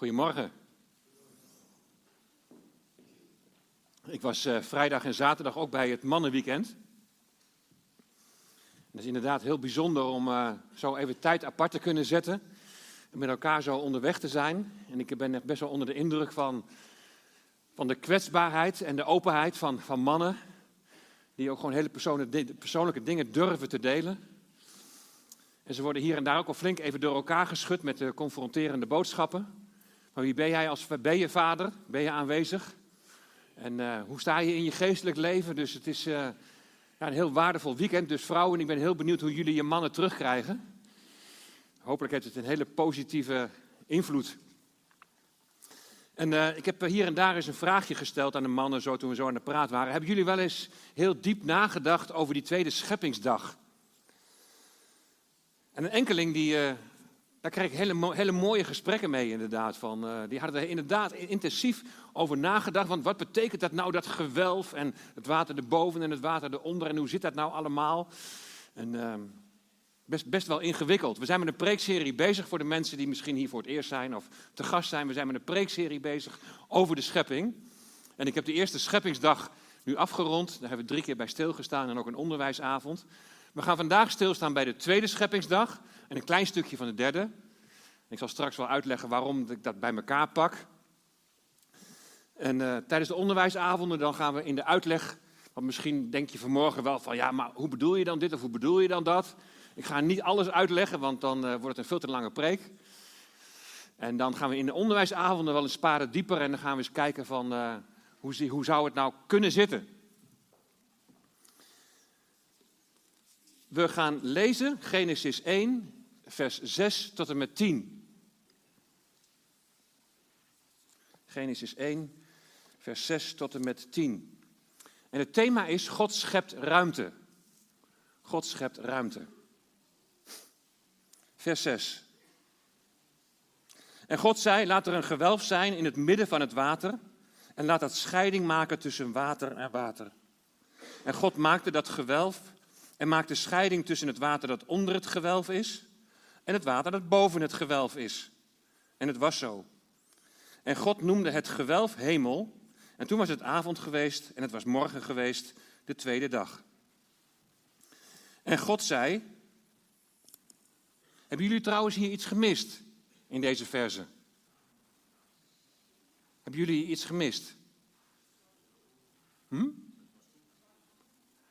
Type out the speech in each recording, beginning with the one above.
Goedemorgen. Ik was uh, vrijdag en zaterdag ook bij het mannenweekend. Het is inderdaad heel bijzonder om uh, zo even tijd apart te kunnen zetten. En met elkaar zo onderweg te zijn. En ik ben echt best wel onder de indruk van, van de kwetsbaarheid en de openheid van, van mannen. Die ook gewoon hele persoonlijke dingen durven te delen. En ze worden hier en daar ook al flink even door elkaar geschud met de confronterende boodschappen. Maar wie ben jij als ben je vader? Ben je aanwezig? En uh, hoe sta je in je geestelijk leven? Dus het is uh, ja, een heel waardevol weekend. Dus vrouwen, ik ben heel benieuwd hoe jullie je mannen terugkrijgen. Hopelijk heeft het een hele positieve invloed. En uh, ik heb hier en daar eens een vraagje gesteld aan de mannen, zo toen we zo aan de praat waren. Hebben jullie wel eens heel diep nagedacht over die tweede scheppingsdag? En een enkeling die, daar kreeg ik hele, hele mooie gesprekken mee inderdaad. Van, uh, die hadden er inderdaad intensief over nagedacht. Want wat betekent dat nou, dat gewelf en het water erboven en het water eronder. En hoe zit dat nou allemaal? En uh, best, best wel ingewikkeld. We zijn met een preekserie bezig voor de mensen die misschien hier voor het eerst zijn of te gast zijn. We zijn met een preekserie bezig over de schepping. En ik heb de eerste scheppingsdag nu afgerond. Daar hebben we drie keer bij stilgestaan en ook een onderwijsavond. We gaan vandaag stilstaan bij de tweede scheppingsdag en een klein stukje van de derde. Ik zal straks wel uitleggen waarom ik dat bij elkaar pak. En uh, tijdens de onderwijsavonden dan gaan we in de uitleg, want misschien denk je vanmorgen wel van ja, maar hoe bedoel je dan dit of hoe bedoel je dan dat? Ik ga niet alles uitleggen, want dan uh, wordt het een veel te lange preek. En dan gaan we in de onderwijsavonden wel eens sparen dieper en dan gaan we eens kijken van uh, hoe, hoe zou het nou kunnen zitten? We gaan lezen Genesis 1, vers 6 tot en met 10. Genesis 1, vers 6 tot en met 10. En het thema is God schept ruimte. God schept ruimte. Vers 6. En God zei: Laat er een gewelf zijn in het midden van het water. En laat dat scheiding maken tussen water en water. En God maakte dat gewelf en maakte scheiding tussen het water dat onder het gewelf is en het water dat boven het gewelf is. En het was zo. En God noemde het gewelf hemel. En toen was het avond geweest en het was morgen geweest, de tweede dag. En God zei: Hebben jullie trouwens hier iets gemist in deze verse? Hebben jullie iets gemist? Hm?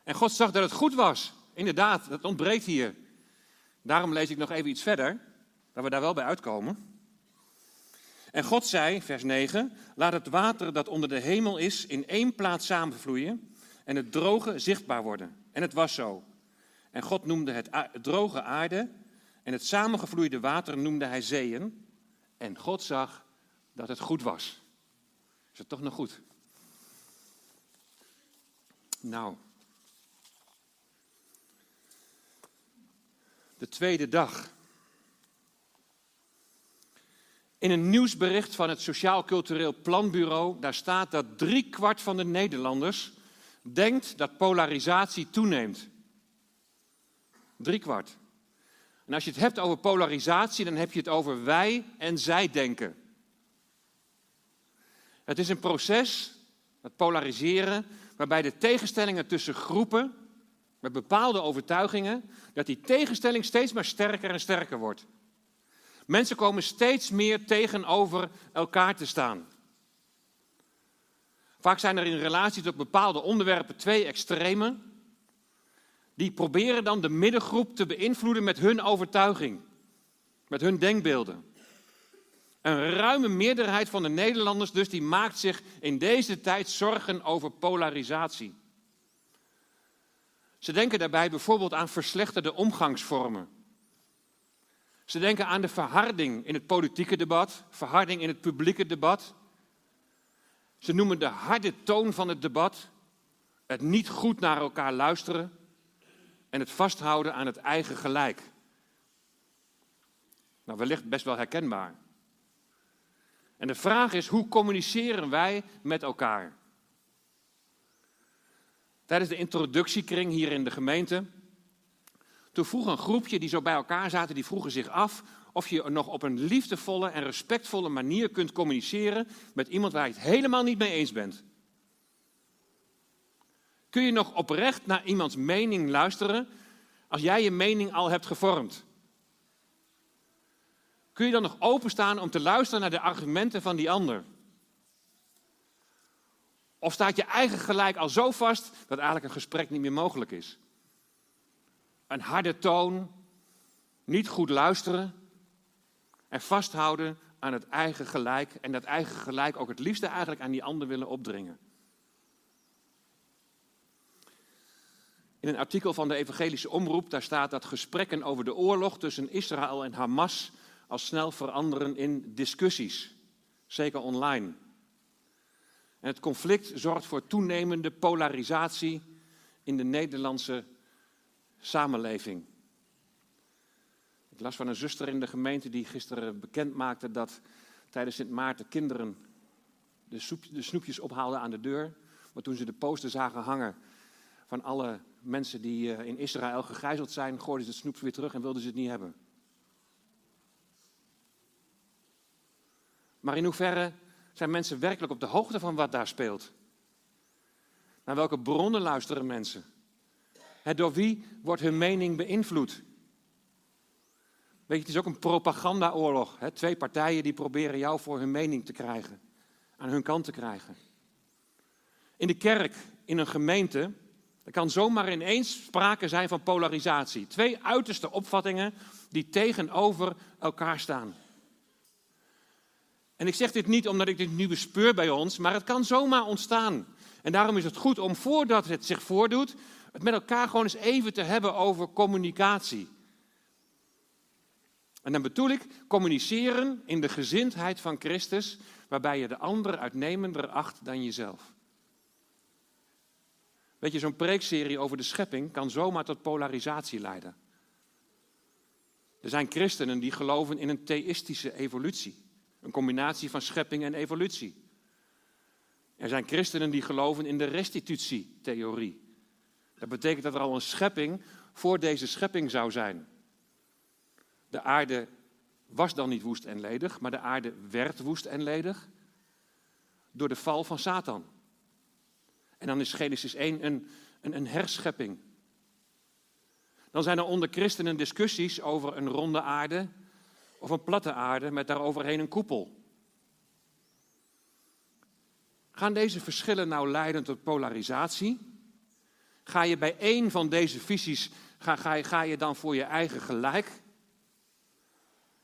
En God zag dat het goed was. Inderdaad, dat ontbreekt hier. Daarom lees ik nog even iets verder, dat we daar wel bij uitkomen. En God zei, vers 9, laat het water dat onder de hemel is in één plaats samenvloeien en het droge zichtbaar worden. En het was zo. En God noemde het droge aarde en het samengevloeide water noemde hij zeeën. En God zag dat het goed was. Is het toch nog goed? Nou, de tweede dag. In een nieuwsbericht van het Sociaal Cultureel Planbureau, daar staat dat driekwart van de Nederlanders denkt dat polarisatie toeneemt. Driekwart. En als je het hebt over polarisatie, dan heb je het over wij en zij denken. Het is een proces, het polariseren, waarbij de tegenstellingen tussen groepen met bepaalde overtuigingen, dat die tegenstelling steeds maar sterker en sterker wordt. Mensen komen steeds meer tegenover elkaar te staan. Vaak zijn er in relatie tot bepaalde onderwerpen twee extremen. Die proberen dan de middengroep te beïnvloeden met hun overtuiging, met hun denkbeelden. Een ruime meerderheid van de Nederlanders dus die maakt zich in deze tijd zorgen over polarisatie. Ze denken daarbij bijvoorbeeld aan verslechterde omgangsvormen. Ze denken aan de verharding in het politieke debat, verharding in het publieke debat. Ze noemen de harde toon van het debat, het niet goed naar elkaar luisteren en het vasthouden aan het eigen gelijk. Nou, wellicht best wel herkenbaar. En de vraag is, hoe communiceren wij met elkaar? Tijdens de introductiekring hier in de gemeente. Toen vroeg een groepje die zo bij elkaar zaten, die vroegen zich af of je nog op een liefdevolle en respectvolle manier kunt communiceren met iemand waar je het helemaal niet mee eens bent. Kun je nog oprecht naar iemands mening luisteren als jij je mening al hebt gevormd? Kun je dan nog openstaan om te luisteren naar de argumenten van die ander? Of staat je eigen gelijk al zo vast dat eigenlijk een gesprek niet meer mogelijk is? Een harde toon, niet goed luisteren en vasthouden aan het eigen gelijk en dat eigen gelijk ook het liefste eigenlijk aan die ander willen opdringen. In een artikel van de Evangelische Omroep, daar staat dat gesprekken over de oorlog tussen Israël en Hamas al snel veranderen in discussies, zeker online. En het conflict zorgt voor toenemende polarisatie in de Nederlandse samenleving. Ik las van een zuster in de gemeente die gisteren bekend maakte dat tijdens Sint Maarten kinderen de, de snoepjes ophaalden aan de deur. Maar toen ze de poster zagen hangen van alle mensen die eh, in Israël gegijzeld zijn, gooiden ze het snoep weer terug en wilden ze het niet hebben. Maar in hoeverre zijn mensen werkelijk op de hoogte van wat daar speelt? Naar welke bronnen luisteren mensen? door wie wordt hun mening beïnvloed? Weet je, het is ook een propagandaoorlog. Twee partijen die proberen jou voor hun mening te krijgen, aan hun kant te krijgen. In de kerk, in een gemeente, er kan zomaar ineens sprake zijn van polarisatie. Twee uiterste opvattingen die tegenover elkaar staan. En ik zeg dit niet omdat ik dit nu bespeur bij ons, maar het kan zomaar ontstaan. En daarom is het goed om voordat het zich voordoet, het met elkaar gewoon eens even te hebben over communicatie. En dan bedoel ik communiceren in de gezindheid van Christus, waarbij je de ander uitnemender acht dan jezelf. Weet je, zo'n preekserie over de schepping kan zomaar tot polarisatie leiden. Er zijn christenen die geloven in een theïstische evolutie. Een combinatie van schepping en evolutie. Er zijn christenen die geloven in de restitutietheorie. Dat betekent dat er al een schepping voor deze schepping zou zijn. De aarde was dan niet woest en ledig, maar de aarde werd woest en ledig door de val van Satan. En dan is Genesis 1 een, een, een herschepping. Dan zijn er onder christenen discussies over een ronde aarde of een platte aarde met daaroverheen een koepel. Gaan deze verschillen nou leiden tot polarisatie? Ga je bij één van deze visies, ga, ga, je, dan voor je eigen gelijk?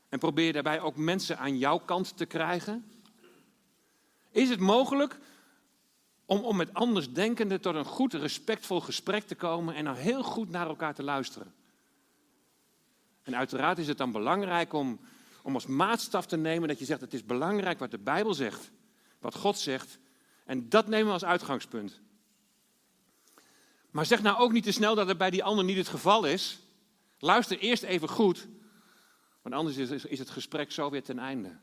En probeer daarbij ook mensen aan jouw kant te krijgen? Is het mogelijk om, om met andersdenkenden tot een goed, respectvol gesprek te komen en dan heel goed naar elkaar te luisteren? En uiteraard is het dan belangrijk om, om als maatstaf te nemen dat je zegt: het is belangrijk wat de Bijbel zegt, wat God zegt. En dat nemen we als uitgangspunt. Maar zeg nou ook niet te snel dat het bij die ander niet het geval is. Luister eerst even goed, want anders is, is het gesprek zo weer ten einde.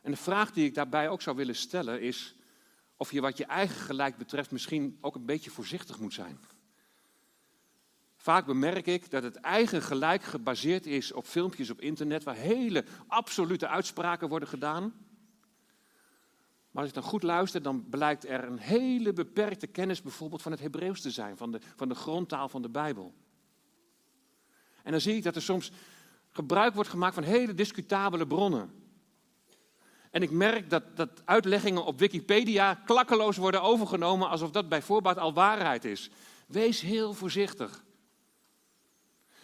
En de vraag die ik daarbij ook zou willen stellen is of je wat je eigen gelijk betreft misschien ook een beetje voorzichtig moet zijn. Vaak bemerk ik dat het eigen gelijk gebaseerd is op filmpjes op internet waar hele absolute uitspraken worden gedaan. Maar als ik dan goed luister, dan blijkt er een hele beperkte kennis bijvoorbeeld van het Hebreeuws te zijn, van de, van de grondtaal van de Bijbel. En dan zie ik dat er soms gebruik wordt gemaakt van hele discutabele bronnen. En ik merk dat, dat uitleggingen op Wikipedia klakkeloos worden overgenomen alsof dat bij voorbaat al waarheid is. Wees heel voorzichtig.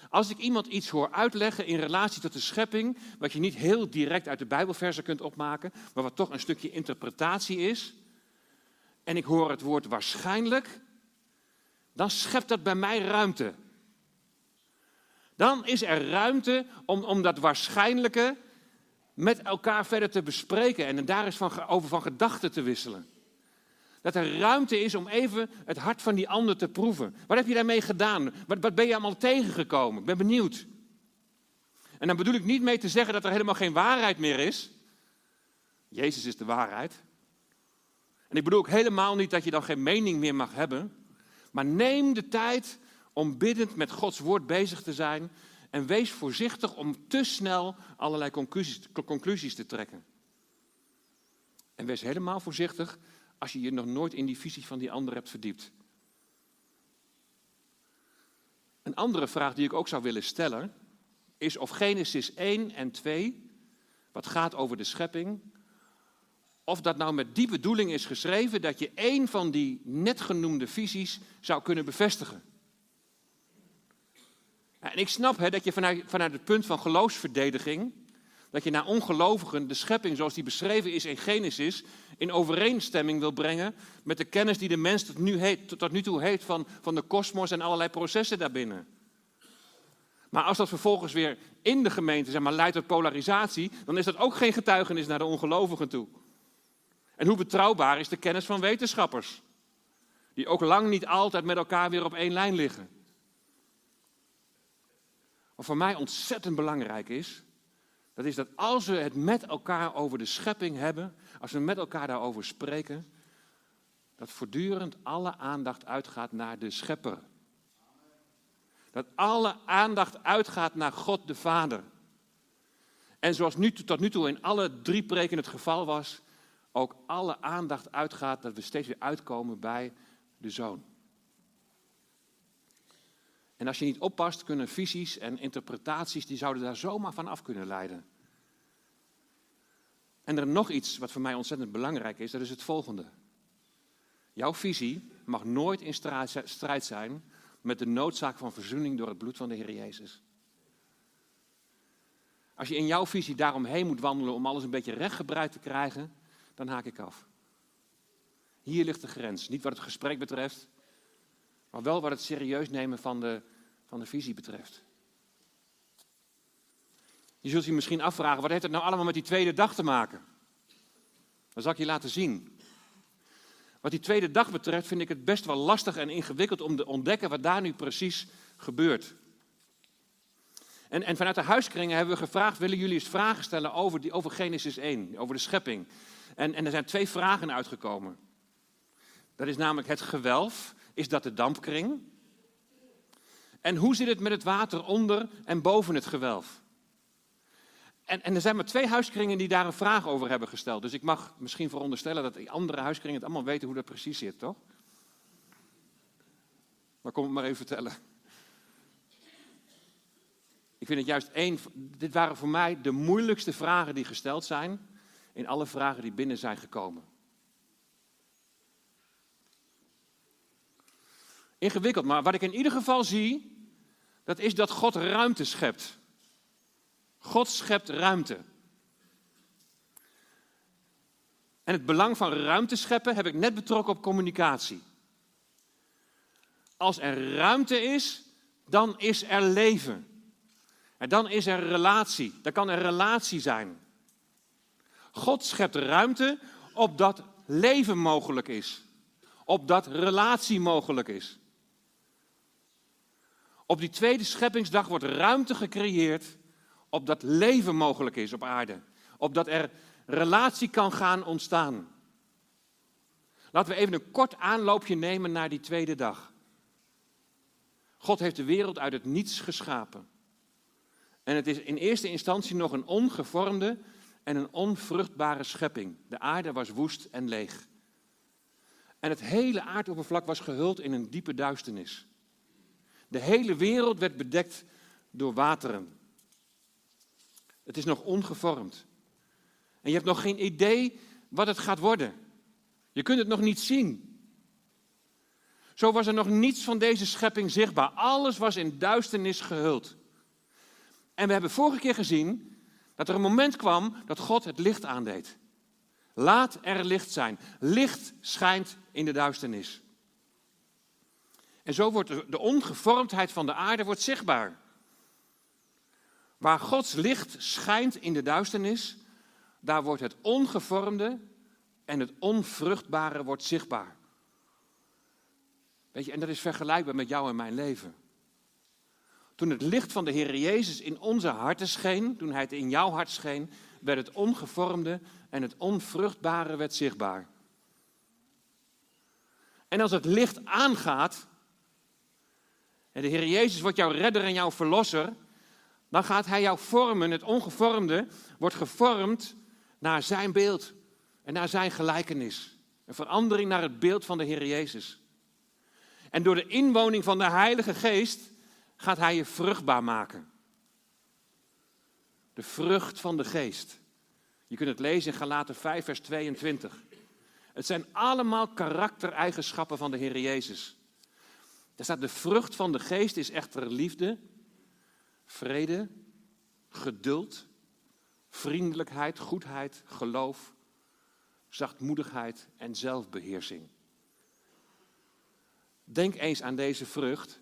Als ik iemand iets hoor uitleggen in relatie tot de schepping, wat je niet heel direct uit de Bijbelversen kunt opmaken, maar wat toch een stukje interpretatie is, en ik hoor het woord waarschijnlijk, dan schept dat bij mij ruimte. Dan is er ruimte om, om dat waarschijnlijke met elkaar verder te bespreken en daar eens van, over van gedachten te wisselen. Dat er ruimte is om even het hart van die ander te proeven. Wat heb je daarmee gedaan? Wat, wat ben je allemaal tegengekomen? Ik ben benieuwd. En dan bedoel ik niet mee te zeggen dat er helemaal geen waarheid meer is. Jezus is de waarheid. En ik bedoel ook helemaal niet dat je dan geen mening meer mag hebben. Maar neem de tijd om biddend met Gods woord bezig te zijn. En wees voorzichtig om te snel allerlei conclusies, conclusies te trekken. En wees helemaal voorzichtig als je je nog nooit in die visie van die ander hebt verdiept. Een andere vraag die ik ook zou willen stellen is of Genesis 1 en 2, wat gaat over de schepping, of dat nou met die bedoeling is geschreven dat je één van die net genoemde visies zou kunnen bevestigen. En ik snap hè, dat je vanuit, vanuit het punt van geloofsverdediging, dat je naar ongelovigen de schepping zoals die beschreven is in Genesis, in overeenstemming wil brengen met de kennis die de mens tot nu, tot nu toe heeft van, van de kosmos en allerlei processen daarbinnen. Maar als dat vervolgens weer in de gemeente zeg maar, leidt tot polarisatie, dan is dat ook geen getuigenis naar de ongelovigen toe. En hoe betrouwbaar is de kennis van wetenschappers? Die ook lang niet altijd met elkaar weer op één lijn liggen. Wat voor mij ontzettend belangrijk is, dat is dat als we het met elkaar over de schepping hebben, als we met elkaar daarover spreken, dat voortdurend alle aandacht uitgaat naar de schepper. Dat alle aandacht uitgaat naar God de Vader. En zoals nu, tot nu toe in alle drie preken het geval was, ook alle aandacht uitgaat dat we steeds weer uitkomen bij de Zoon. En als je niet oppast, kunnen visies en interpretaties, die zouden daar zomaar van af kunnen leiden. En er nog iets wat voor mij ontzettend belangrijk is, dat is het volgende. Jouw visie mag nooit in strijd zijn met de noodzaak van verzoening door het bloed van de Heer Jezus. Als je in jouw visie daaromheen moet wandelen om alles een beetje rechtgebreid te krijgen, dan haak ik af. Hier ligt de grens. Niet wat het gesprek betreft, maar wel wat het serieus nemen van de, van de visie betreft. Je zult je misschien afvragen, wat heeft het nou allemaal met die tweede dag te maken? Dat zal ik je laten zien. Wat die tweede dag betreft vind ik het best wel lastig en ingewikkeld om te ontdekken wat daar nu precies gebeurt. En, en vanuit de huiskringen hebben we gevraagd, willen jullie eens vragen stellen over, die, over Genesis 1, over de schepping. En, en er zijn twee vragen uitgekomen. Dat is namelijk het gewelf, is dat de dampkring? En hoe zit het met het water onder en boven het gewelf? En, en, er zijn maar twee huiskringen die daar een vraag over hebben gesteld. Dus ik mag misschien veronderstellen dat die andere huiskringen het allemaal weten hoe dat precies zit, toch? Maar kom het maar even vertellen. Ik vind het juist één. Dit waren voor mij de moeilijkste vragen die gesteld zijn. In alle vragen die binnen zijn gekomen. Ingewikkeld, maar wat ik in ieder geval zie. Dat is dat God ruimte schept. God schept ruimte. En het belang van ruimte scheppen heb ik net betrokken op communicatie. Als er ruimte is, dan is er leven. En dan is er relatie. Dan kan er relatie zijn. God schept ruimte opdat leven mogelijk is. Opdat relatie mogelijk is. Op die tweede scheppingsdag wordt ruimte gecreëerd opdat leven mogelijk is op aarde. Opdat er relatie kan gaan ontstaan. Laten we even een kort aanloopje nemen naar die tweede dag. God heeft de wereld uit het niets geschapen. En het is in eerste instantie nog een ongevormde en een onvruchtbare schepping. De aarde was woest en leeg. En het hele aardoppervlak was gehuld in een diepe duisternis. De hele wereld werd bedekt door wateren. Het is nog ongevormd. En je hebt nog geen idee wat het gaat worden. Je kunt het nog niet zien. Zo was er nog niets van deze schepping zichtbaar. Alles was in duisternis gehuld. En we hebben vorige keer gezien dat er een moment kwam dat God het licht aandeed. Laat er licht zijn. Licht schijnt in de duisternis. En zo wordt de ongevormdheid van de aarde wordt zichtbaar. Waar Gods licht schijnt in de duisternis, daar wordt het ongevormde en het onvruchtbare wordt zichtbaar. Weet je, en dat is vergelijkbaar met jou en mijn leven. Toen het licht van de Heer Jezus in onze harten scheen, toen Hij het in jouw hart scheen, werd het ongevormde en het onvruchtbare werd zichtbaar. En als het licht aangaat, en de Heer Jezus wordt jouw redder en jouw verlosser, Dan gaat hij jou vormen. Het ongevormde wordt gevormd naar zijn beeld en naar zijn gelijkenis. Een verandering naar het beeld van de Heer Jezus. En door de inwoning van de Heilige Geest gaat hij je vruchtbaar maken. De vrucht van de Geest. Je kunt het lezen in Galaten 5, vers 22. Het zijn allemaal karaktereigenschappen van de Heer Jezus. Er staat de vrucht van de Geest is echter liefde, vrede, geduld, vriendelijkheid, goedheid, geloof, zachtmoedigheid en zelfbeheersing. Denk eens aan deze vrucht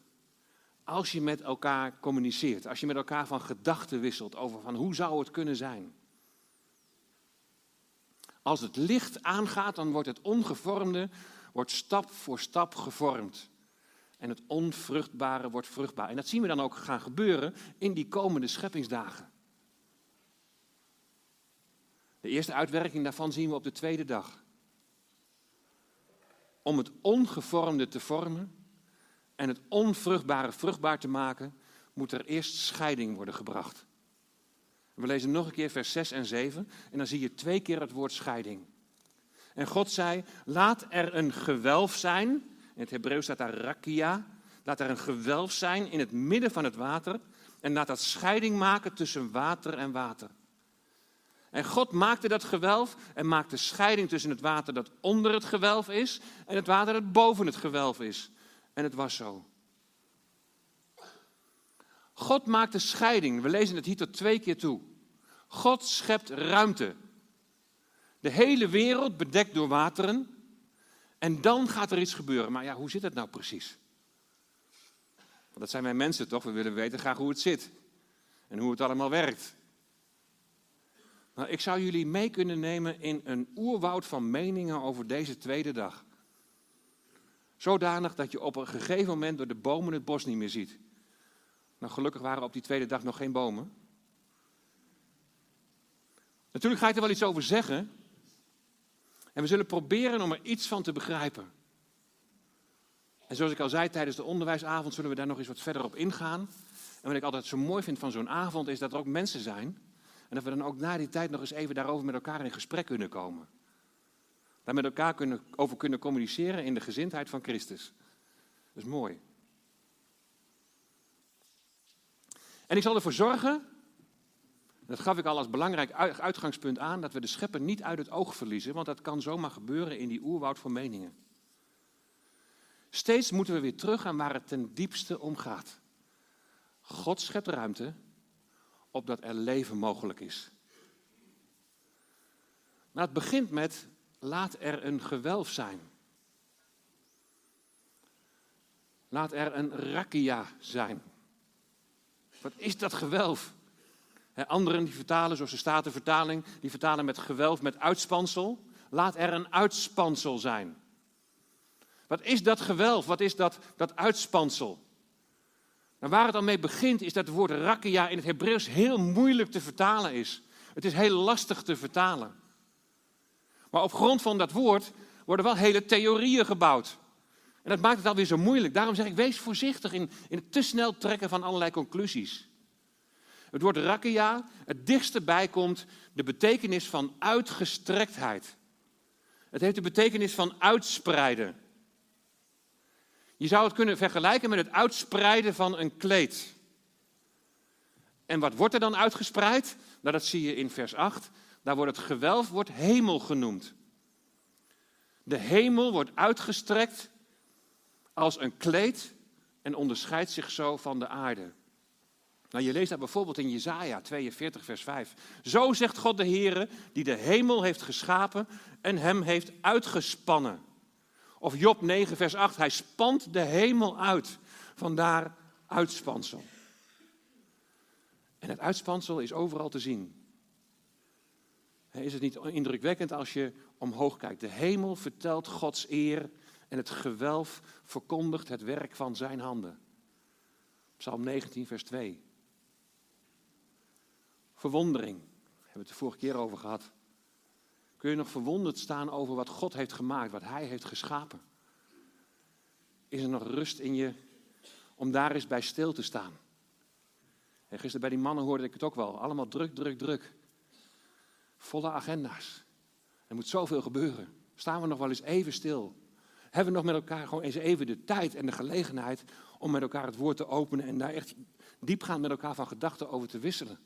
als je met elkaar communiceert, als je met elkaar van gedachten wisselt over van hoe zou het kunnen zijn. Als het licht aangaat, dan wordt het ongevormde wordt stap voor stap gevormd. En het onvruchtbare wordt vruchtbaar. En dat zien we dan ook gaan gebeuren in die komende scheppingsdagen. De eerste uitwerking daarvan zien we op de tweede dag. Om het ongevormde te vormen en het onvruchtbare vruchtbaar te maken, moet er eerst scheiding worden gebracht. We lezen nog een keer vers 6 en 7 en dan zie je twee keer het woord scheiding. En God zei, laat er een gewelf zijn, in het Hebreeuws staat daar rakia, laat er een gewelf zijn in het midden van het water en laat dat scheiding maken tussen water en water. En God maakte dat gewelf en maakte scheiding tussen het water dat onder het gewelf is en het water dat boven het gewelf is. En het was zo. God maakt de scheiding. We lezen het hier tot twee keer toe. God schept ruimte. De hele wereld bedekt door wateren. En dan gaat er iets gebeuren. Maar ja, hoe zit het nou precies? Want dat zijn wij mensen toch? We willen weten graag hoe het zit. En hoe het allemaal werkt. Nou, ik zou jullie mee kunnen nemen in een oerwoud van meningen over deze tweede dag. Zodanig dat je op een gegeven moment door de bomen het bos niet meer ziet. Nou, gelukkig waren op die tweede dag nog geen bomen. Natuurlijk ga ik er wel iets over zeggen. En we zullen proberen om er iets van te begrijpen. En zoals ik al zei tijdens de onderwijsavond, zullen we daar nog eens wat verder op ingaan. En wat ik altijd zo mooi vind van zo'n avond, is dat er ook mensen zijn. En dat we dan ook na die tijd nog eens even daarover met elkaar in gesprek kunnen komen. Daar met elkaar kunnen, over kunnen communiceren in de gezindheid van Christus. Dat is mooi. En ik zal ervoor zorgen, dat gaf ik al als belangrijk uitgangspunt aan, dat we de schepper niet uit het oog verliezen, want dat kan zomaar gebeuren in die oerwoud van meningen. Steeds moeten we weer terug aan waar het ten diepste om gaat. God schept ruimte opdat er leven mogelijk is. Maar het begint met laat er een gewelf zijn. Laat er een rakia zijn. Wat is dat gewelf? Anderen die vertalen, zoals de Statenvertaling, die vertalen met gewelf met uitspansel. Laat er een uitspansel zijn. Wat is dat gewelf? Wat is dat, dat uitspansel? Nou, waar het al mee begint, is dat het woord rakia in het Hebreeuws heel moeilijk te vertalen is. Het is heel lastig te vertalen. Maar op grond van dat woord worden wel hele theorieën gebouwd. En dat maakt het alweer zo moeilijk. Daarom zeg ik, wees voorzichtig in, in het te snel trekken van allerlei conclusies. Het woord rakia, het dichtste bij komt de betekenis van uitgestrektheid. Het heeft de betekenis van uitspreiden. Je zou het kunnen vergelijken met het uitspreiden van een kleed. En wat wordt er dan uitgespreid? Nou, dat zie je in vers 8. Daar wordt het gewelf wordt hemel genoemd. De hemel wordt uitgestrekt als een kleed en onderscheidt zich zo van de aarde. Nou, je leest dat bijvoorbeeld in Jesaja 42, vers 5. Zo zegt God de Heere, die de hemel heeft geschapen en hem heeft uitgespannen. Of Job 9, vers 8. Hij spant de hemel uit. Vandaar uitspansel. En het uitspansel is overal te zien. Is het niet indrukwekkend als je omhoog kijkt? De hemel vertelt Gods eer en het gewelf verkondigt het werk van zijn handen. Psalm 19, vers 2. Verwondering, daar hebben we het de vorige keer over gehad. Kun je nog verwonderd staan over wat God heeft gemaakt, wat Hij heeft geschapen? Is er nog rust in je om daar eens bij stil te staan? En gisteren bij die mannen hoorde ik het ook wel. Allemaal druk, druk, druk. Volle agenda's. Er moet zoveel gebeuren. Staan we nog wel eens even stil? Hebben we nog met elkaar gewoon eens even de tijd en de gelegenheid om met elkaar het woord te openen en daar echt diepgaand met elkaar van gedachten over te wisselen?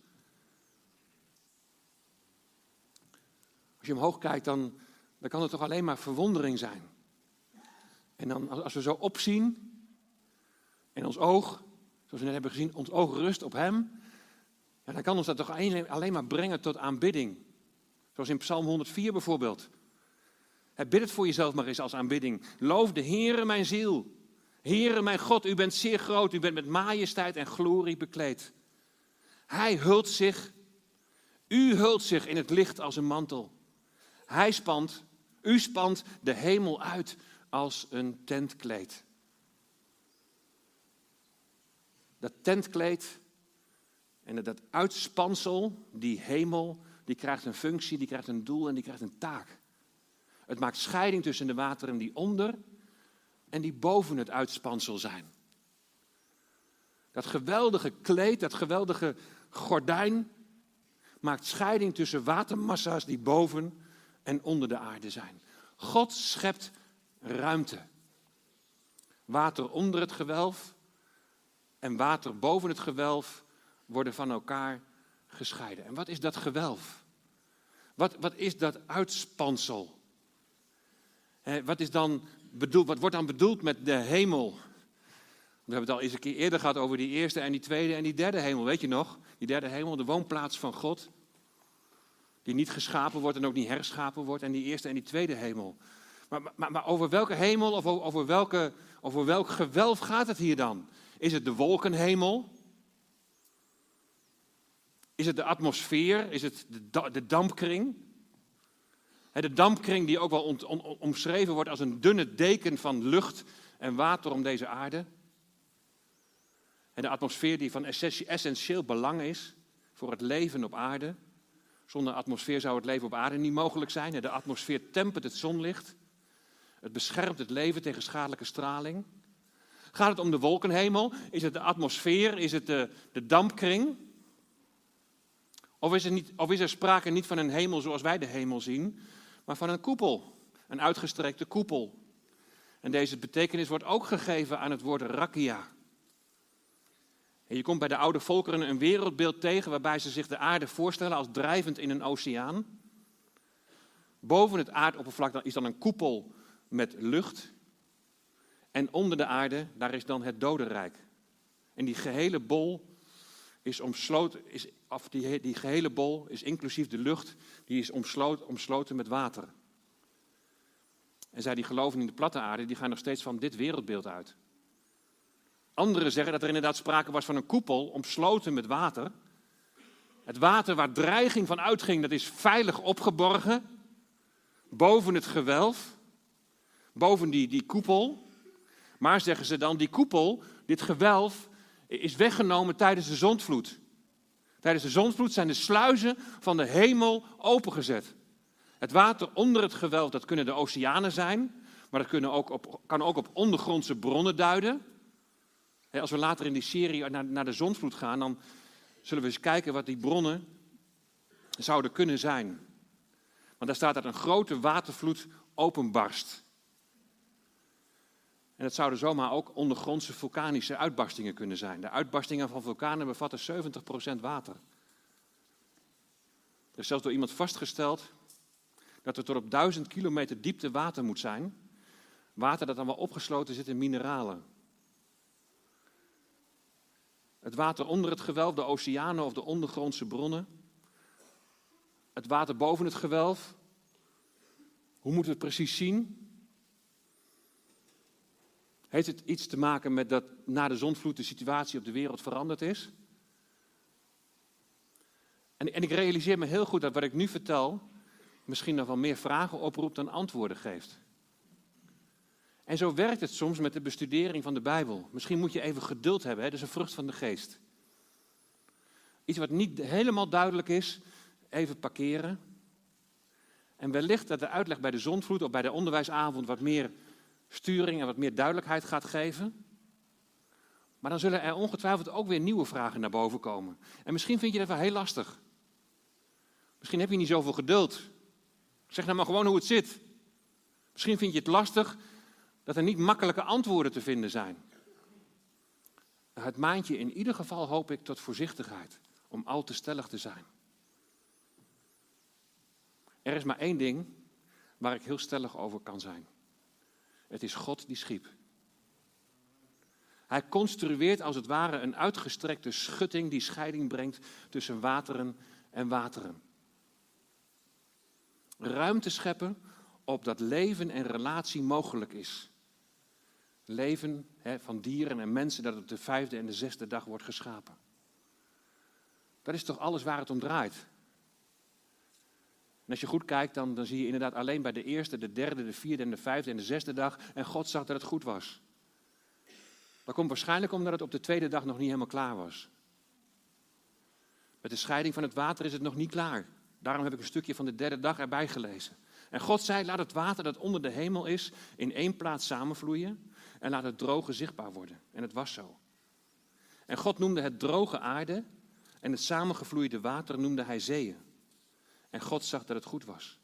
Als je omhoog kijkt, dan, dan kan het toch alleen maar verwondering zijn. En dan als we zo opzien en ons oog, zoals we net hebben gezien, ons oog rust op Hem, ja, dan kan ons dat toch alleen maar brengen tot aanbidding. Zoals in Psalm 104 bijvoorbeeld. Bid het voor jezelf maar eens als aanbidding. Loof de Heere mijn ziel. Heere mijn God, u bent zeer groot, u bent met majesteit en glorie bekleed. Hij hult zich, u hult zich in het licht als een mantel. Hij spant, u spant de hemel uit als een tentkleed. Dat tentkleed en dat uitspansel, die hemel, die krijgt een functie, die krijgt een doel en die krijgt een taak. Het maakt scheiding tussen de wateren die onder en die boven het uitspansel zijn. Dat geweldige kleed, dat geweldige gordijn maakt scheiding tussen watermassa's die boven en onder de aarde zijn. God schept ruimte. Water onder het gewelf en water boven het gewelf worden van elkaar gescheiden. En wat is dat gewelf? Wat, wat is dat uitspansel? wat, is dan bedoeld, wat wordt dan bedoeld met de hemel? We hebben het al eens een keer eerder gehad over die eerste en die tweede en die derde hemel. Weet je nog? Die derde hemel, de woonplaats van God. Die niet geschapen wordt en ook niet herschapen wordt. En die eerste en die tweede hemel. Maar, maar, maar over welke hemel of over, welke, over welk gewelf gaat het hier dan? Is het de wolkenhemel? Is het de atmosfeer? Is het de, de dampkring? De dampkring die ook wel omschreven wordt als een dunne deken van lucht en water om deze aarde. En de atmosfeer die van essentieel belang is voor het leven op aarde. Zonder atmosfeer zou het leven op aarde niet mogelijk zijn. De atmosfeer tempert het zonlicht. Het beschermt het leven tegen schadelijke straling. Gaat het om de wolkenhemel? Is het de atmosfeer? Is het de, de dampkring? Of is, er niet, of is er sprake niet van een hemel zoals wij de hemel zien, maar van een koepel, een uitgestrekte koepel. En deze betekenis wordt ook gegeven aan het woord rakia. En je komt bij de oude volkeren een wereldbeeld tegen waarbij ze zich de aarde voorstellen als drijvend in een oceaan. Boven het aardoppervlak is dan een koepel met lucht. En onder de aarde, daar is dan het dodenrijk. En die gehele bol is omsloten, is, of die, die gehele bol is inclusief de lucht, die is omsloten, omsloten met water. En zij die geloven in de platte aarde, die gaan nog steeds van dit wereldbeeld uit. Anderen zeggen dat er inderdaad sprake was van een koepel omsloten met water. Het water waar dreiging van uitging, dat is veilig opgeborgen. Boven het gewelf. Boven die, die koepel. Maar zeggen ze dan, die koepel, dit gewelf, is weggenomen tijdens de zondvloed. Tijdens de zondvloed zijn de sluizen van de hemel opengezet. Het water onder het gewelf, dat kunnen de oceanen zijn, maar dat kunnen ook op, kan ook op ondergrondse bronnen duiden. Als we later in die serie naar, de zondvloed gaan, dan zullen we eens kijken wat die bronnen zouden kunnen zijn. Want daar staat dat een grote watervloed openbarst. En het zouden zomaar ook ondergrondse vulkanische uitbarstingen kunnen zijn. De uitbarstingen van vulkanen bevatten 70% water. Er is zelfs door iemand vastgesteld dat er tot op 1000 kilometer diepte water moet zijn. Water dat dan wel opgesloten zit in mineralen. Het water onder het gewelf, de oceanen of de ondergrondse bronnen. Het water boven het gewelf. Hoe moeten we het precies zien? Heeft het iets te maken met dat na de zonvloed de situatie op de wereld veranderd is? En, en ik realiseer me heel goed dat wat ik nu vertel misschien nog wel meer vragen oproept dan antwoorden geeft. En zo werkt het soms met de bestudering van de Bijbel. Misschien moet je even geduld hebben, hè? dat is een vrucht van de geest. Iets wat niet helemaal duidelijk is, even parkeren. En wellicht dat de uitleg bij de zonvloed of bij de onderwijsavond wat meer sturing en wat meer duidelijkheid gaat geven. Maar dan zullen er ongetwijfeld ook weer nieuwe vragen naar boven komen. En misschien vind je dat wel heel lastig. Misschien heb je niet zoveel geduld. Zeg nou maar gewoon hoe het zit. Misschien vind je het lastig dat er niet makkelijke antwoorden te vinden zijn. Het maand je in ieder geval, hoop ik, tot voorzichtigheid. Om al te stellig te zijn. Er is maar één ding waar ik heel stellig over kan zijn. Het is God die schiep. Hij construeert als het ware een uitgestrekte schutting die scheiding brengt tussen wateren en wateren. Ruimte scheppen opdat leven en relatie mogelijk is. Leven hè, van dieren en mensen dat op de vijfde en de zesde dag wordt geschapen. Dat is toch alles waar het om draait. En als je goed kijkt, dan, dan zie je inderdaad alleen bij de eerste, de derde, de vierde en de vijfde en de zesde dag. En God zag dat het goed was. Dat komt waarschijnlijk omdat het op de tweede dag nog niet helemaal klaar was. Met de scheiding van het water is het nog niet klaar. Daarom heb ik een stukje van de derde dag erbij gelezen. En God zei: Laat het water dat onder de hemel is in één plaats samenvloeien en laat het droge zichtbaar worden. En het was zo. En God noemde het droge aarde en het samengevloeide water noemde hij zeeën. En God zag dat het goed was.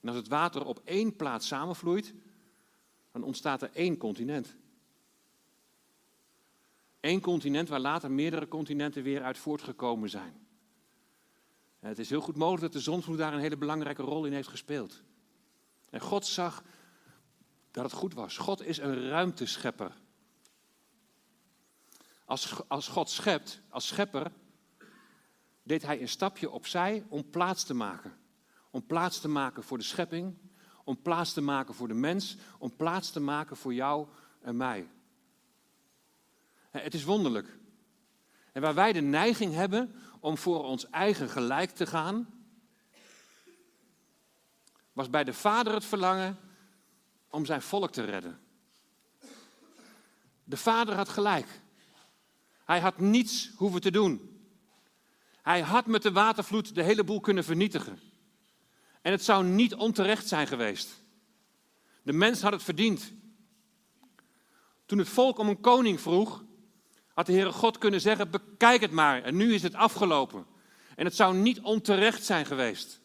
En als het water op één plaats samenvloeit, dan ontstaat er één continent. Eén continent waar later meerdere continenten weer uit voortgekomen zijn. Het is heel goed mogelijk dat de zonsvloed daar een hele belangrijke rol in heeft gespeeld. En God zag dat het goed was. God is een ruimteschepper. Als, als God schept, als schepper, deed hij een stapje opzij om plaats te maken. Om plaats te maken voor de schepping, om plaats te maken voor de mens, om plaats te maken voor jou en mij. Het is wonderlijk. En waar wij de neiging hebben om voor ons eigen gelijk te gaan, was bij de Vader het verlangen om zijn volk te redden. De Vader had gelijk. Hij had niets hoeven te doen. Hij had met de watervloed de hele boel kunnen vernietigen. En het zou niet onterecht zijn geweest. De mens had het verdiend. Toen het volk om een koning vroeg, had de Heere God kunnen zeggen: bekijk het maar. En nu is het afgelopen. En het zou niet onterecht zijn geweest.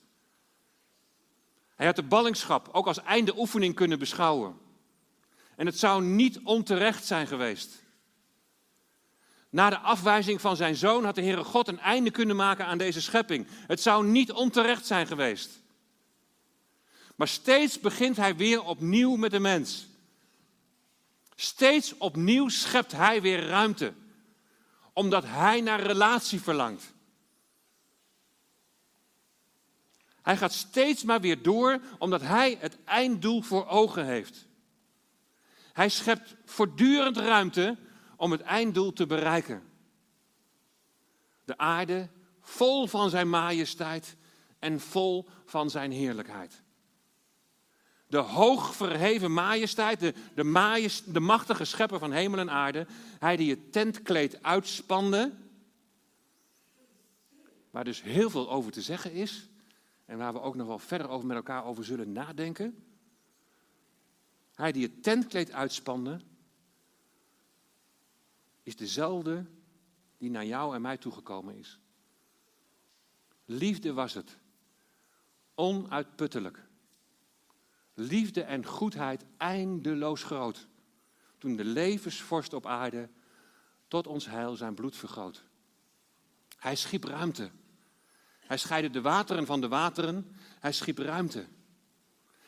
Hij had de ballingschap ook als einde oefening kunnen beschouwen. En het zou niet onterecht zijn geweest. Na de afwijzing van zijn zoon had de Heere God een einde kunnen maken aan deze schepping. Het zou niet onterecht zijn geweest. Maar steeds begint hij weer opnieuw met de mens. Steeds opnieuw schept hij weer ruimte, omdat hij naar relatie verlangt. Hij gaat steeds maar weer door, omdat hij het einddoel voor ogen heeft. Hij schept voortdurend ruimte om het einddoel te bereiken. De aarde vol van zijn majesteit en vol van zijn heerlijkheid. De hoog verheven majesteit, de, de, de machtige schepper van hemel en aarde, hij die het tentkleed uitspande, waar dus heel veel over te zeggen is en waar we ook nog wel verder over met elkaar over zullen nadenken. Hij die het tentkleed uitspande, is dezelfde die naar jou en mij toegekomen is. Liefde was het, onuitputtelijk. Liefde en goedheid eindeloos groot. Toen de levensvorst op aarde tot ons heil zijn bloed vergoot. Hij schiep ruimte. Hij scheidde de wateren van de wateren. Hij schiep ruimte.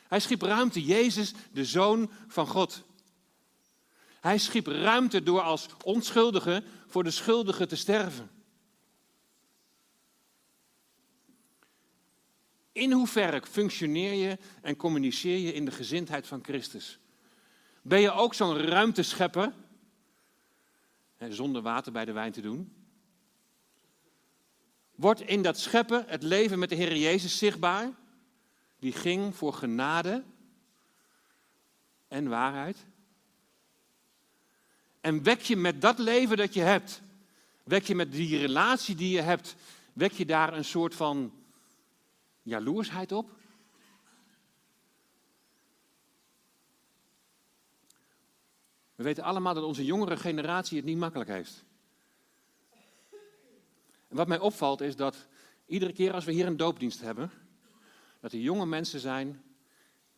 Hij schiep ruimte, Jezus, de Zoon van God. Hij schiep ruimte door als onschuldige voor de schuldige te sterven. In hoeverre functioneer je en communiceer je in de gezindheid van Christus? Ben je ook zo'n ruimteschepper? Zonder water bij de wijn te doen. Wordt in dat scheppen het leven met de Heer Jezus zichtbaar? Die ging voor genade en waarheid. En wek je met dat leven dat je hebt, wek je met die relatie die je hebt, wek je daar een soort van jaloersheid op? We weten allemaal dat onze jongere generatie het niet makkelijk heeft. Wat mij opvalt is dat iedere keer als we hier een doopdienst hebben, dat er jonge mensen zijn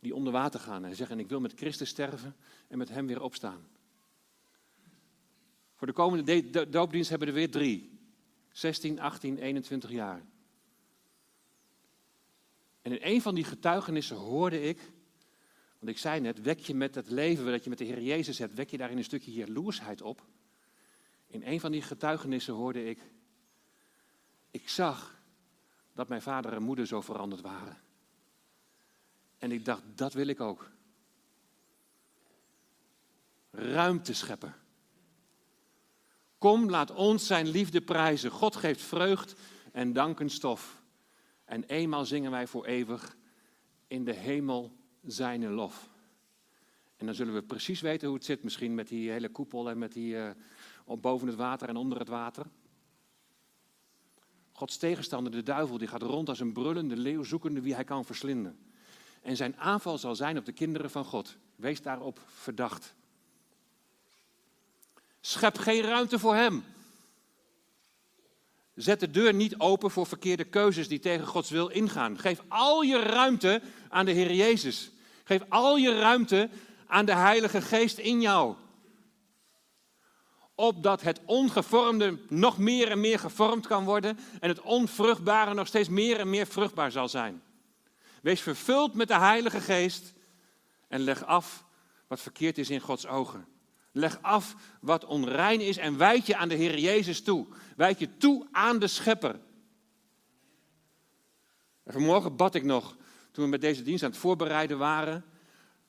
die onder water gaan en zeggen: Ik wil met Christus sterven en met Hem weer opstaan. Voor de komende doopdienst hebben we er weer drie: 16, 18, 21 jaar. En in een van die getuigenissen hoorde ik, want ik zei net, wek je met het leven dat je met de Heer Jezus hebt, wek je daarin een stukje jaloersheid op. In een van die getuigenissen hoorde ik, ik zag dat mijn vader en moeder zo veranderd waren. En ik dacht, dat wil ik ook. Ruimte scheppen. Kom, laat ons zijn liefde prijzen. God geeft vreugd en dankenstof. En eenmaal zingen wij voor eeuwig in de hemel zijn lof. En dan zullen we precies weten hoe het zit, misschien met die hele koepel en met die uh, op boven het water en onder het water. Gods tegenstander, de duivel, die gaat rond als een brullende leeuw, zoekende wie hij kan verslinden. En zijn aanval zal zijn op de kinderen van God. Wees daarop verdacht. Schep geen ruimte voor hem. Zet de deur niet open voor verkeerde keuzes die tegen Gods wil ingaan. Geef al je ruimte aan de Heer Jezus. Geef al je ruimte aan de Heilige Geest in jou. Opdat het ongevormde nog meer en meer gevormd kan worden en het onvruchtbare nog steeds meer en meer vruchtbaar zal zijn. Wees vervuld met de Heilige Geest en leg af wat verkeerd is in Gods ogen. Leg af wat onrein is en wijd je aan de Heer Jezus toe. Wijd je toe aan de Schepper. En vanmorgen bad ik nog, toen we met deze dienst aan het voorbereiden waren,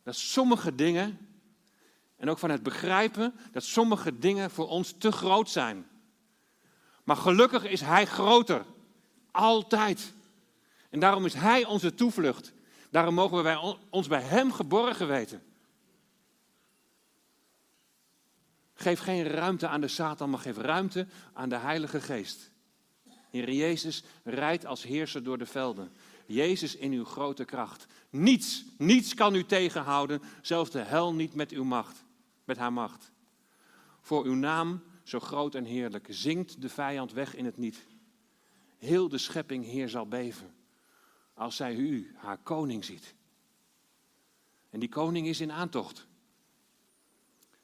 dat sommige dingen, en ook van het begrijpen, dat sommige dingen voor ons te groot zijn. Maar gelukkig is Hij groter. Altijd. En daarom is Hij onze toevlucht. Daarom mogen wij ons bij Hem geborgen weten. Geef geen ruimte aan de Satan, maar geef ruimte aan de Heilige Geest. Heer Jezus rijdt als heerser door de velden. Jezus in uw grote kracht. Niets, niets kan u tegenhouden, zelfs de hel niet met uw macht, met haar macht. Voor uw naam, zo groot en heerlijk, zingt de vijand weg in het niet. Heel de schepping, Heer, zal beven als zij u, haar koning, ziet. En die koning is in aantocht.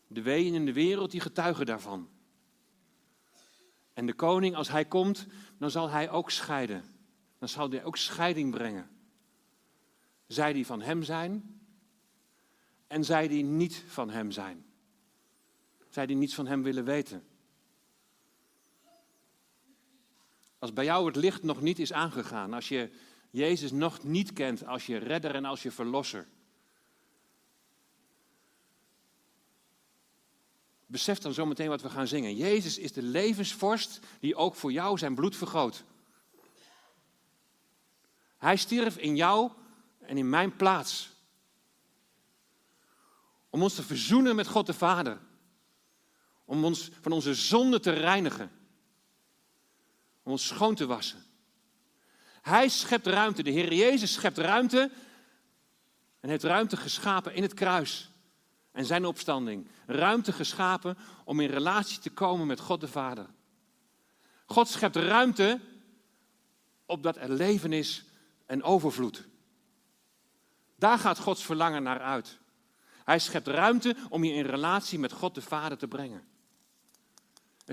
De weeën in de wereld die getuigen daarvan. En de koning, als hij komt, dan zal hij ook scheiden. Dan zal hij ook scheiding brengen. Zij die van hem zijn en zij die niet van hem zijn. Zij die niets van hem willen weten. Als bij jou het licht nog niet is aangegaan, als je Jezus nog niet kent als je redder en als je verlosser, Besef dan zometeen wat we gaan zingen. Jezus is de levensvorst die ook voor jou zijn bloed vergoot. Hij stierf in jou en in mijn plaats. Om ons te verzoenen met God de Vader. Om ons van onze zonde te reinigen. Om ons schoon te wassen. Hij schept ruimte. De Heer Jezus schept ruimte. En heeft ruimte geschapen in het kruis en zijn opstanding ruimte geschapen om in relatie te komen met God de Vader. God schept ruimte opdat er leven is en overvloed. Daar gaat Gods verlangen naar uit. Hij schept ruimte om je in relatie met God de Vader te brengen.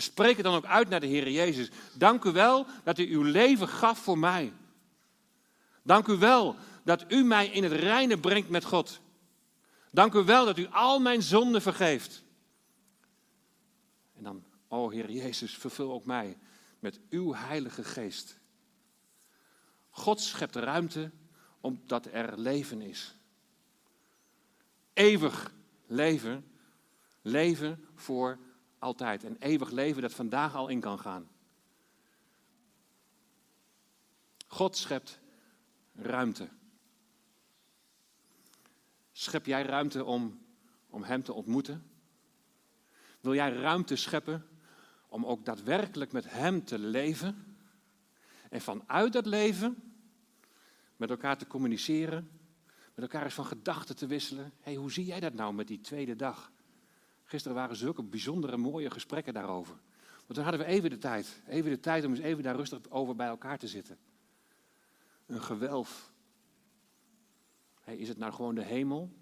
Spreek het dan ook uit naar de Heer Jezus. Dank u wel dat u uw leven gaf voor mij. Dank u wel dat u mij in het reine brengt met God. Dank u wel dat u al mijn zonden vergeeft. En dan, o Heer Jezus, vervul ook mij met uw Heilige Geest. God schept ruimte omdat er leven is. Eeuwig leven, leven voor altijd. En eeuwig leven dat vandaag al in kan gaan. God schept ruimte. Schep jij ruimte om, om Hem te ontmoeten? Wil jij ruimte scheppen om ook daadwerkelijk met Hem te leven? En vanuit dat leven met elkaar te communiceren, met elkaar eens van gedachten te wisselen. hey, hoe zie jij dat nou met die tweede dag? Gisteren waren zulke bijzondere, mooie gesprekken daarover. Want toen hadden we even de tijd. Even de tijd om eens even daar rustig over bij elkaar te zitten. Een gewelf. is het nou gewoon de hemel?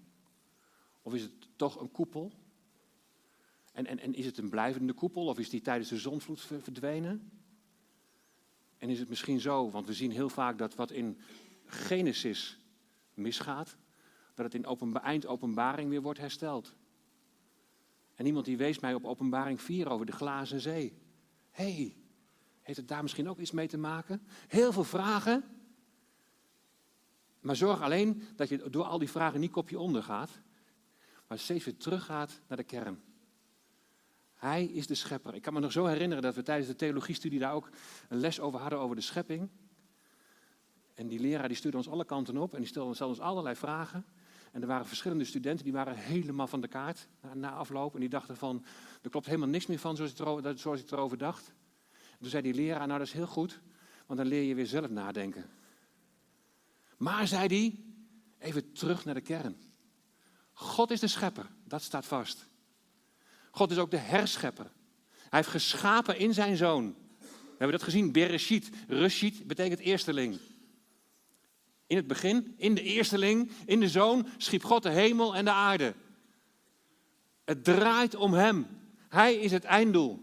Of is het toch een koepel? En, en, en is het een blijvende koepel? Of is die tijdens de zonvloed verdwenen? En is het misschien zo, want we zien heel vaak dat wat in Genesis misgaat, dat het in openba eindopenbaring weer wordt hersteld. En iemand die wees mij op openbaring 4 over de glazen zee. Hé, hey, heeft het daar misschien ook iets mee te maken? Heel veel vragen. Maar zorg alleen dat je door al die vragen niet kopje onder gaat, maar steeds weer teruggaat naar de kern. Hij is de schepper. Ik kan me nog zo herinneren dat we tijdens de theologiestudie daar ook een les over hadden over de schepping. En die leraar die stuurde ons alle kanten op en die stelde ons allerlei vragen. En er waren verschillende studenten die waren helemaal van de kaart na, afloop. En die dachten van, er klopt helemaal niks meer van zoals, het zoals ik erover dacht. toen zei die leraar, nou dat is heel goed, want dan leer je weer zelf nadenken. Maar, zei hij, even terug naar de kern. God is de schepper, dat staat vast. God is ook de herschepper. Hij heeft geschapen in zijn zoon. We hebben dat gezien, Bereshit. Reshit betekent eersteling. In het begin, in de eersteling, in de zoon, schiep God de hemel en de aarde. Het draait om hem. Hij is het einddoel.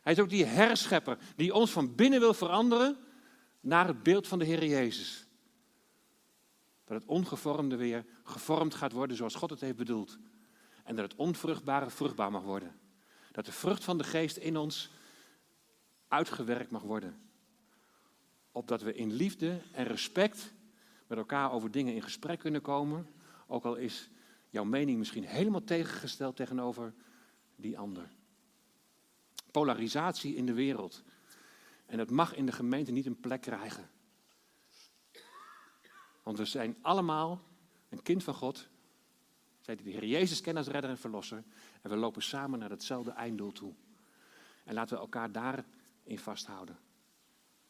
Hij is ook die herschepper die ons van binnen wil veranderen naar het beeld van de Heer Jezus. Dat het ongevormde weer gevormd gaat worden zoals God het heeft bedoeld. En dat het onvruchtbare vruchtbaar mag worden. Dat de vrucht van de geest in ons uitgewerkt mag worden. Opdat we in liefde en respect met elkaar over dingen in gesprek kunnen komen. Ook al is jouw mening misschien helemaal tegengesteld tegenover die ander. Polarisatie in de wereld. En dat mag in de gemeente niet een plek krijgen. Want we zijn allemaal een kind van God. Zij die de Heer Jezus kennen als redder en verlosser. En we lopen samen naar hetzelfde einddoel toe. En laten we elkaar daarin vasthouden.